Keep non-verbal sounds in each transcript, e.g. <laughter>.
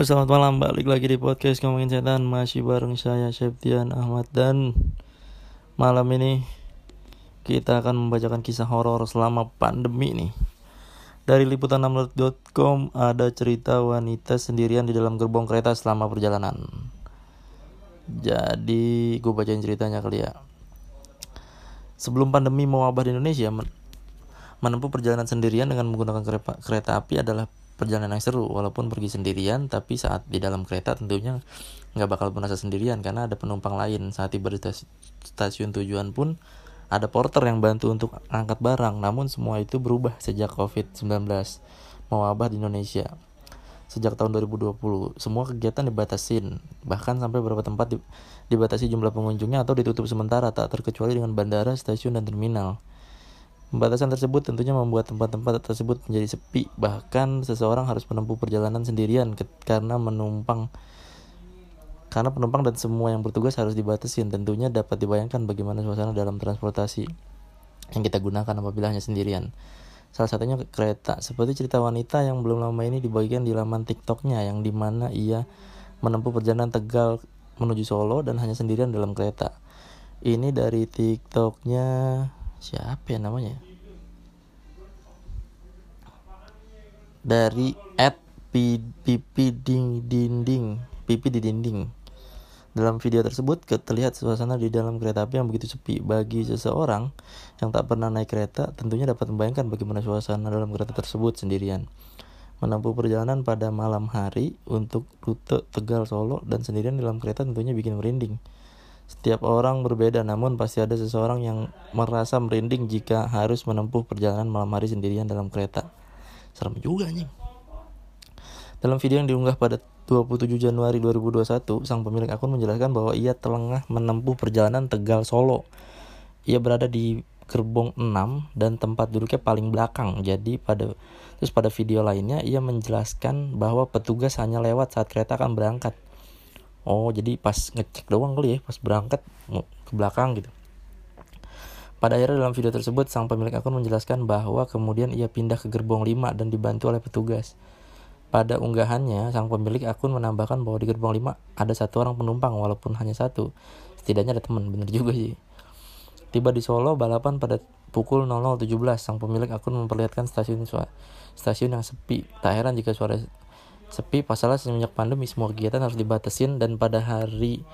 Halo selamat malam balik lagi di podcast ngomongin setan masih bareng saya Septian Ahmad dan malam ini kita akan membacakan kisah horor selama pandemi nih. Dari liputan 6.com ada cerita wanita sendirian di dalam gerbong kereta selama perjalanan. Jadi gue bacain ceritanya kali ya. Sebelum pandemi mewabah di Indonesia, menempuh perjalanan sendirian dengan menggunakan kereta, kereta api adalah perjalanan yang seru. Walaupun pergi sendirian tapi saat di dalam kereta tentunya nggak bakal merasa sendirian karena ada penumpang lain. Saat tiba di stasiun tujuan pun ada porter yang bantu untuk angkat barang. Namun semua itu berubah sejak covid-19 mewabah di Indonesia sejak tahun 2020 semua kegiatan dibatasin bahkan sampai beberapa tempat dibatasi jumlah pengunjungnya atau ditutup sementara tak terkecuali dengan bandara, stasiun, dan terminal Pembatasan tersebut tentunya membuat tempat-tempat tersebut menjadi sepi, bahkan seseorang harus menempuh perjalanan sendirian karena menumpang karena penumpang dan semua yang bertugas harus dibatasi. Tentunya dapat dibayangkan bagaimana suasana dalam transportasi yang kita gunakan apabila hanya sendirian. Salah satunya kereta, seperti cerita wanita yang belum lama ini dibagikan di laman TikToknya yang di mana ia menempuh perjalanan Tegal menuju Solo dan hanya sendirian dalam kereta. Ini dari TikToknya siapa ya namanya dari at pipi ding dinding pipi di dinding dalam video tersebut terlihat suasana di dalam kereta api yang begitu sepi. Bagi seseorang yang tak pernah naik kereta, tentunya dapat membayangkan bagaimana suasana dalam kereta tersebut sendirian. Menempuh perjalanan pada malam hari untuk rute Tegal Solo dan sendirian dalam kereta tentunya bikin merinding. Setiap orang berbeda, namun pasti ada seseorang yang merasa merinding jika harus menempuh perjalanan malam hari sendirian dalam kereta. Serem juga nih. Dalam video yang diunggah pada 27 Januari 2021, sang pemilik akun menjelaskan bahwa ia telah menempuh perjalanan Tegal Solo. Ia berada di gerbong 6 dan tempat duduknya paling belakang. Jadi pada terus pada video lainnya ia menjelaskan bahwa petugas hanya lewat saat kereta akan berangkat oh jadi pas ngecek doang kali ya pas berangkat ke belakang gitu. Pada akhirnya dalam video tersebut sang pemilik akun menjelaskan bahwa kemudian ia pindah ke gerbong 5 dan dibantu oleh petugas. Pada unggahannya sang pemilik akun menambahkan bahwa di gerbong 5 ada satu orang penumpang walaupun hanya satu. Setidaknya ada teman bener juga sih. Tiba di Solo balapan pada pukul 00.17 sang pemilik akun memperlihatkan stasiun stasiun yang sepi. Tak heran jika suara sepi pasalnya semenjak pandemi semua kegiatan harus dibatasin dan pada hari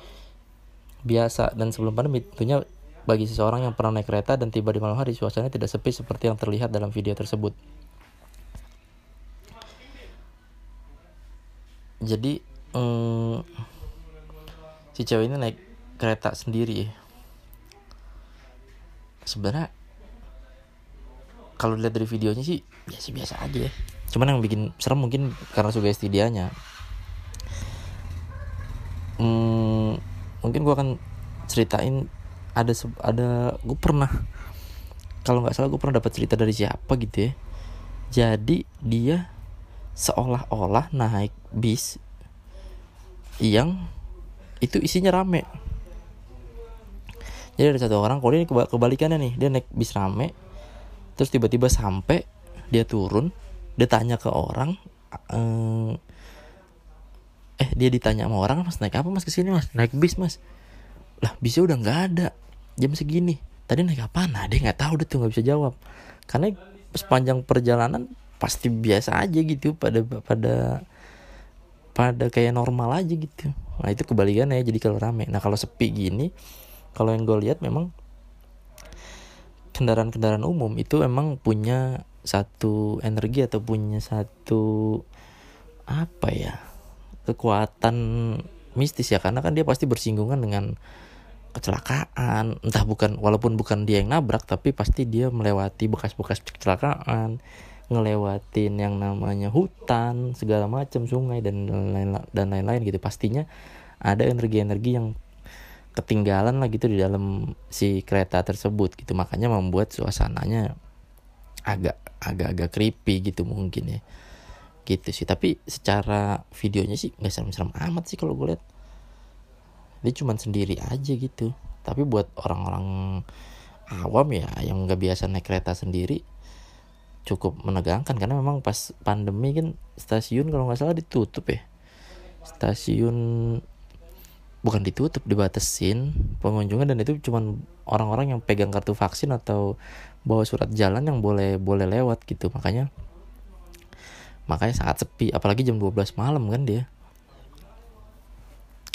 biasa dan sebelum pandemi tentunya bagi seseorang yang pernah naik kereta dan tiba di malam hari suasananya tidak sepi seperti yang terlihat dalam video tersebut. Jadi hmm, si cewek ini naik kereta sendiri. Sebenarnya kalau dilihat dari videonya sih biasa-biasa aja. Ya cuman yang bikin serem mungkin karena sugesti dianya hmm, mungkin gue akan ceritain ada ada gue pernah kalau nggak salah gue pernah dapat cerita dari siapa gitu ya. Jadi dia seolah-olah naik bis yang itu isinya rame. Jadi ada satu orang kalau ini kebalikannya nih dia naik bis rame terus tiba-tiba sampai dia turun dia tanya ke orang eh, eh dia ditanya sama orang mas naik apa mas ke sini mas? Naik bis mas. Lah bisnya udah nggak ada jam segini. Tadi naik apa nah dia nggak tahu dia tuh nggak bisa jawab. Karena sepanjang perjalanan pasti biasa aja gitu pada pada pada kayak normal aja gitu. Nah itu kebalikannya jadi kalau rame. Nah kalau sepi gini kalau yang gue lihat memang kendaraan-kendaraan umum itu emang punya satu energi atau punya satu apa ya kekuatan mistis ya. Karena kan dia pasti bersinggungan dengan kecelakaan. Entah bukan walaupun bukan dia yang nabrak tapi pasti dia melewati bekas-bekas kecelakaan ngelewatin yang namanya hutan segala macam sungai dan lain dan lain-lain gitu. Pastinya ada energi-energi yang ketinggalan lah gitu di dalam si kereta tersebut gitu. Makanya membuat suasananya agak agak-agak creepy gitu mungkin ya. Gitu sih. Tapi secara videonya sih nggak serem-serem amat sih kalau gue lihat. Dia cuma sendiri aja gitu. Tapi buat orang-orang awam ya yang nggak biasa naik kereta sendiri cukup menegangkan. Karena memang pas pandemi kan stasiun kalau nggak salah ditutup ya. Stasiun bukan ditutup dibatasin pengunjungnya dan itu cuman orang-orang yang pegang kartu vaksin atau bawa surat jalan yang boleh boleh lewat gitu. Makanya makanya sangat sepi apalagi jam 12 malam kan dia.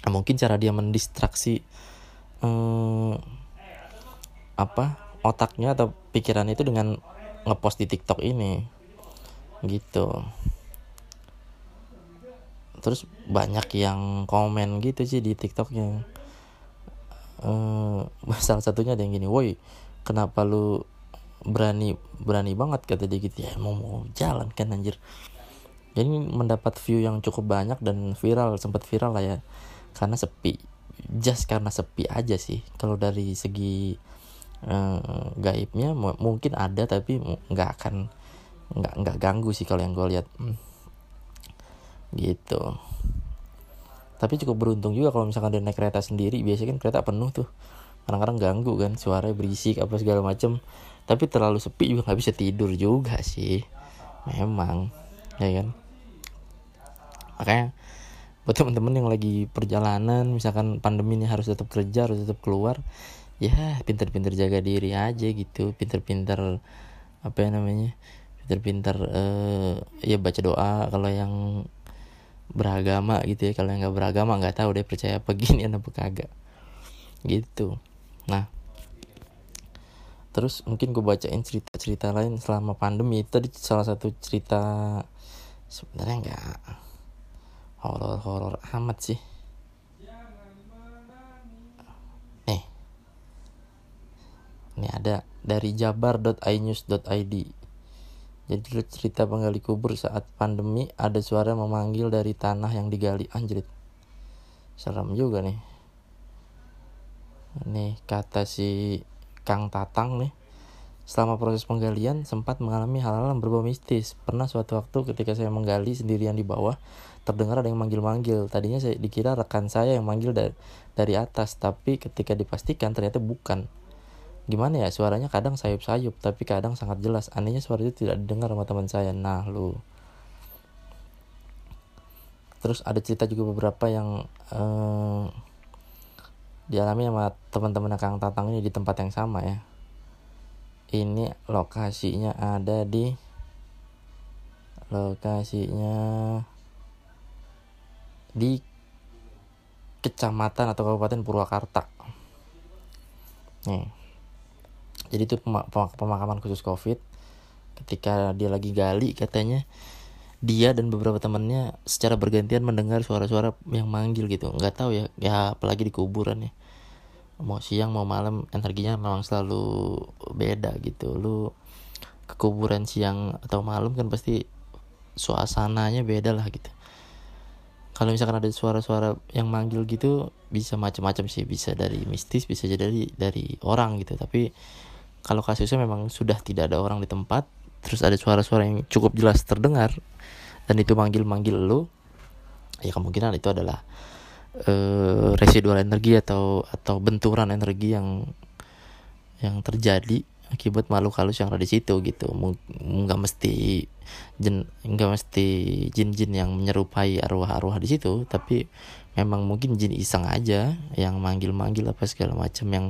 Nah, mungkin cara dia mendistraksi hmm, apa otaknya atau pikiran itu dengan ngepost di TikTok ini. Gitu terus banyak yang komen gitu sih di TikToknya uh, <laughs> salah satunya ada yang gini woi kenapa lu berani berani banget? kata dia gitu. Ya mau mau jalan kan anjir. Jadi mendapat view yang cukup banyak dan viral sempat viral lah ya. Karena sepi just karena sepi aja sih. Kalau dari segi uh, gaibnya mungkin ada tapi nggak akan nggak nggak ganggu sih kalau yang gue lihat. Hmm gitu. Tapi cukup beruntung juga kalau misalkan dia naik kereta sendiri. Biasanya kan kereta penuh tuh. Kadang-kadang ganggu kan suara berisik apa segala macem. Tapi terlalu sepi juga nggak bisa tidur juga sih. Memang ya kan? Makanya buat teman-teman yang lagi perjalanan misalkan pandemi ini harus tetap kerja harus tetap keluar ya pinter-pinter jaga diri aja gitu. Pinter-pinter apa ya namanya? Pinter-pinter uh, ya baca doa kalau yang beragama gitu ya. Kalau yang nggak beragama nggak tahu deh percaya apa gini apa kagak. Gitu. Nah terus mungkin gue bacain cerita-cerita lain selama pandemi. Tadi salah satu cerita sebenarnya nggak horor-horor amat sih. Nih ini ada dari jabar.inews.id jadi cerita penggali kubur saat pandemi ada suara memanggil dari tanah yang digali anjrit. Serem juga nih. Nih kata si Kang Tatang nih. Selama proses penggalian sempat mengalami hal-hal yang berbau mistis. Pernah suatu waktu ketika saya menggali sendirian di bawah, terdengar ada yang manggil-manggil. Tadinya saya dikira rekan saya yang manggil dari, dari atas, tapi ketika dipastikan ternyata bukan gimana ya suaranya kadang sayup-sayup tapi kadang sangat jelas. Anehnya suara itu tidak didengar sama teman saya nah lu. Terus ada cerita juga beberapa yang eh, dialami sama teman-teman Kang Tatang ini di tempat yang sama ya. Ini lokasinya ada di lokasinya di kecamatan atau kabupaten Purwakarta. Nih jadi itu pemakaman khusus covid. Ketika dia lagi gali katanya dia dan beberapa temannya secara bergantian mendengar suara-suara yang manggil gitu. Nggak tahu ya ya apalagi di kuburan ya. Mau siang mau malam energinya memang selalu beda gitu. Lu ke kuburan siang atau malam kan pasti suasananya beda lah gitu. Kalau misalkan ada suara-suara yang manggil gitu bisa macam-macam sih. Bisa dari mistis bisa jadi dari dari orang gitu. Tapi kalau kasusnya memang sudah tidak ada orang di tempat terus ada suara-suara yang cukup jelas terdengar dan itu manggil-manggil lu ya kemungkinan itu adalah uh, residual energi atau atau benturan energi yang yang terjadi akibat makhluk halus yang ada di situ gitu. Nggak mesti jin nggak mesti jin-jin yang menyerupai arwah-arwah di situ tapi memang mungkin jin iseng aja yang manggil-manggil apa segala macam yang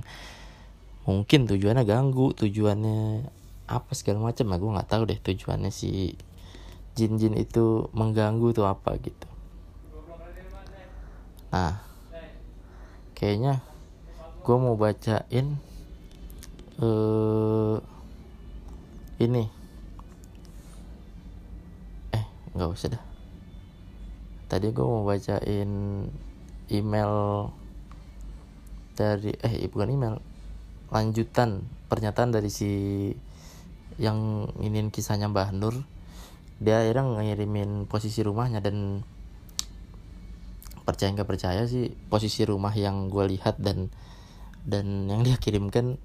mungkin tujuannya ganggu tujuannya apa segala macam. Lah gue nggak tahu deh tujuannya si jin-jin itu mengganggu tuh apa gitu. Nah kayaknya gue mau bacain uh, ini. Eh nggak usah dah. Tadi gue mau bacain email dari eh bukan email lanjutan pernyataan dari si yang ingin kisahnya Mbah Nur. Dia akhirnya ngirimin posisi rumahnya dan percaya nggak percaya sih posisi rumah yang gue lihat dan dan yang dia kirimkan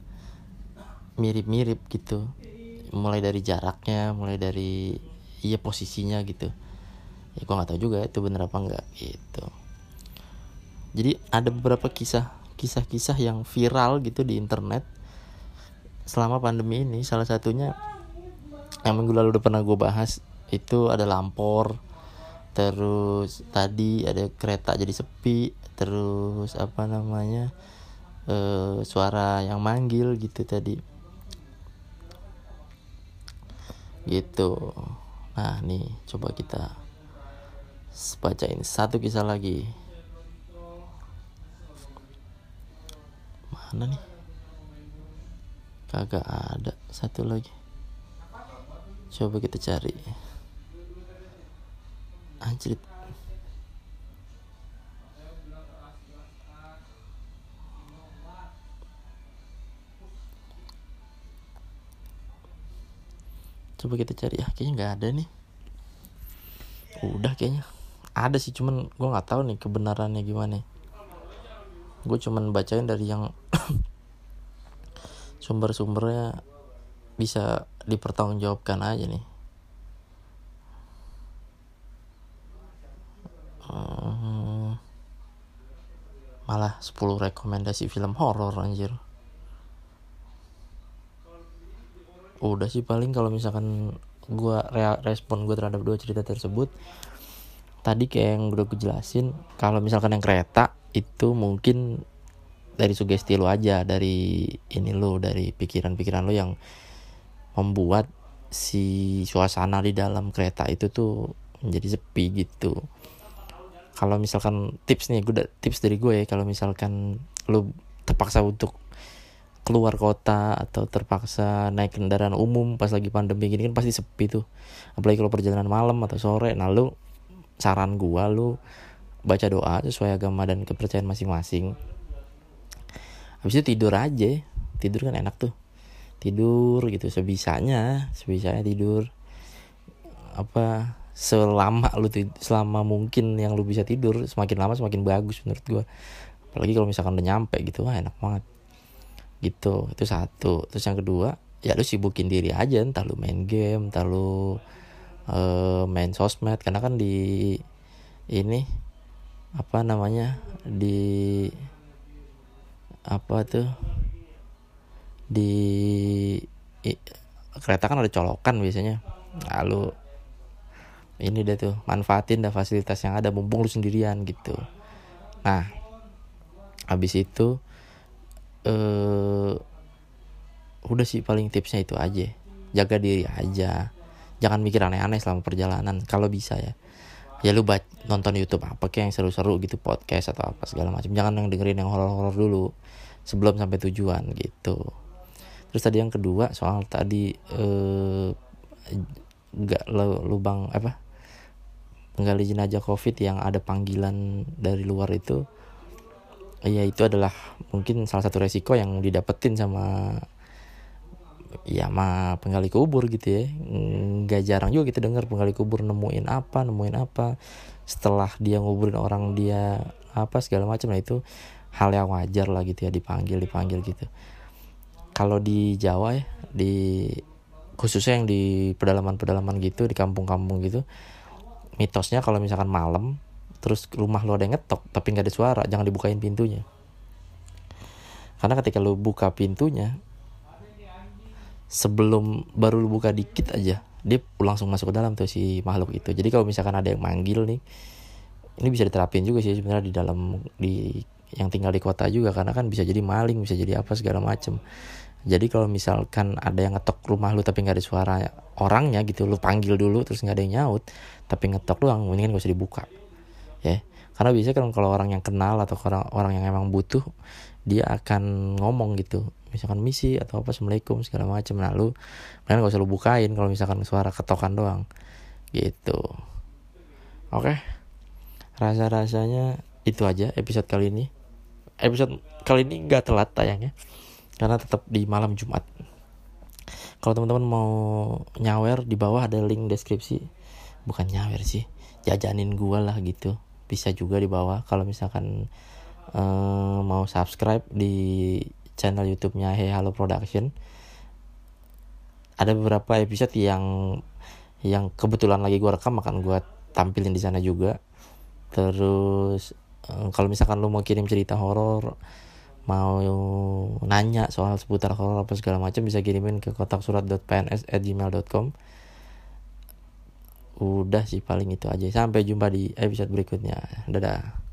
mirip-mirip gitu. Mulai dari jaraknya mulai dari iya posisinya gitu. Ya gue nggak tahu juga itu bener apa enggak gitu. Jadi ada beberapa kisah kisah-kisah yang viral gitu di internet selama pandemi ini. Salah satunya yang minggu lalu udah pernah gue bahas itu ada lampor terus tadi ada kereta jadi sepi terus apa namanya uh, suara yang manggil gitu tadi. Gitu. Nah nih coba kita bacain satu kisah lagi mana nih. Kagak ada satu lagi. Coba kita cari. Anjrit. Coba kita cari. Ya kayaknya nggak ada nih. Udah kayaknya. Ada sih cuman gue nggak tahu nih kebenarannya gimana. Gue cuman bacain dari yang sumber-sumbernya bisa dipertanggungjawabkan aja nih. Hmm, malah 10 rekomendasi film horor anjir. Udah sih paling kalau misalkan gue respon gue terhadap dua cerita tersebut tadi kayak yang udah gue jelasin kalau misalkan yang kereta itu mungkin dari sugesti lo aja dari ini lo dari pikiran-pikiran lo yang membuat si suasana di dalam kereta itu tuh menjadi sepi gitu. Kalau misalkan tips nih gue tips dari gue ya kalau misalkan lo terpaksa untuk keluar kota atau terpaksa naik kendaraan umum pas lagi pandemi gini kan pasti sepi tuh. Apalagi kalau perjalanan malam atau sore. Nah lu saran gua lu baca doa sesuai agama dan kepercayaan masing-masing habis itu tidur aja. Tidur kan enak tuh. Tidur gitu sebisanya sebisanya tidur. Apa selama lu selama mungkin yang lu bisa tidur semakin lama semakin bagus menurut gua. Apalagi kalau misalkan udah nyampe gitu wah enak banget. Gitu itu satu. Terus yang kedua ya lu sibukin diri aja entah lu main game entah lu uh, main sosmed. Karena kan di ini apa namanya di apa tuh? Di i, kereta kan ada colokan biasanya. Lalu ini deh tuh manfaatin dah fasilitas yang ada mumpung lu sendirian gitu. Nah habis itu uh, udah sih paling tipsnya itu aja. Jaga diri aja. Jangan mikir aneh-aneh selama perjalanan kalau bisa ya ya lu baca, nonton YouTube apa kayak yang seru-seru gitu podcast atau apa segala macam jangan yang dengerin yang horor-horor dulu sebelum sampai tujuan gitu. Terus tadi yang kedua soal tadi eh nggak lubang apa penggali jenazah covid yang ada panggilan dari luar itu ya itu adalah mungkin salah satu resiko yang didapetin sama ya sama penggali kubur gitu ya. Nggak jarang juga kita dengar penggali kubur nemuin apa nemuin apa. Setelah dia nguburin orang dia apa segala macam nah itu hal yang wajar lah gitu ya dipanggil dipanggil gitu. Kalau di Jawa ya di khususnya yang di pedalaman-pedalaman gitu di kampung-kampung gitu mitosnya kalau misalkan malam terus rumah lo ada yang ngetok tapi nggak ada suara jangan dibukain pintunya. Karena ketika lo buka pintunya sebelum baru lo buka dikit aja dia langsung masuk ke dalam tuh si makhluk itu. Jadi kalau misalkan ada yang manggil nih ini bisa diterapin juga sih sebenarnya di dalam di yang tinggal di kota juga karena kan bisa jadi maling bisa jadi apa segala macem. Jadi kalau misalkan ada yang ngetok rumah lu tapi nggak ada suara orangnya gitu lu panggil dulu terus nggak ada yang nyaut tapi ngetok doang mendingan gak usah dibuka ya. Karena biasanya kan kalau orang yang kenal atau orang orang yang emang butuh dia akan ngomong gitu misalkan misi atau apa assalamualaikum segala macam nah lu gak usah lu bukain kalau misalkan suara ketokan doang. Gitu. Oke? Rasa rasanya itu aja episode kali ini. Episode kali ini nggak telat tayangnya. Karena tetap di malam Jumat. Kalau teman-teman mau nyawer di bawah ada link deskripsi. Bukan nyawer sih jajanin gua lah gitu. Bisa juga di bawah. Kalau misalkan uh, mau subscribe di channel YouTube-nya Hey Halo Production. Ada beberapa episode yang yang kebetulan lagi gue rekam akan gue tampilin di sana juga. Terus uh, kalau misalkan lo mau kirim cerita horor, mau nanya soal seputar horor apa segala macam bisa kirimin ke kotak surat.pns@gmail.com udah sih paling itu aja sampai jumpa di episode berikutnya dadah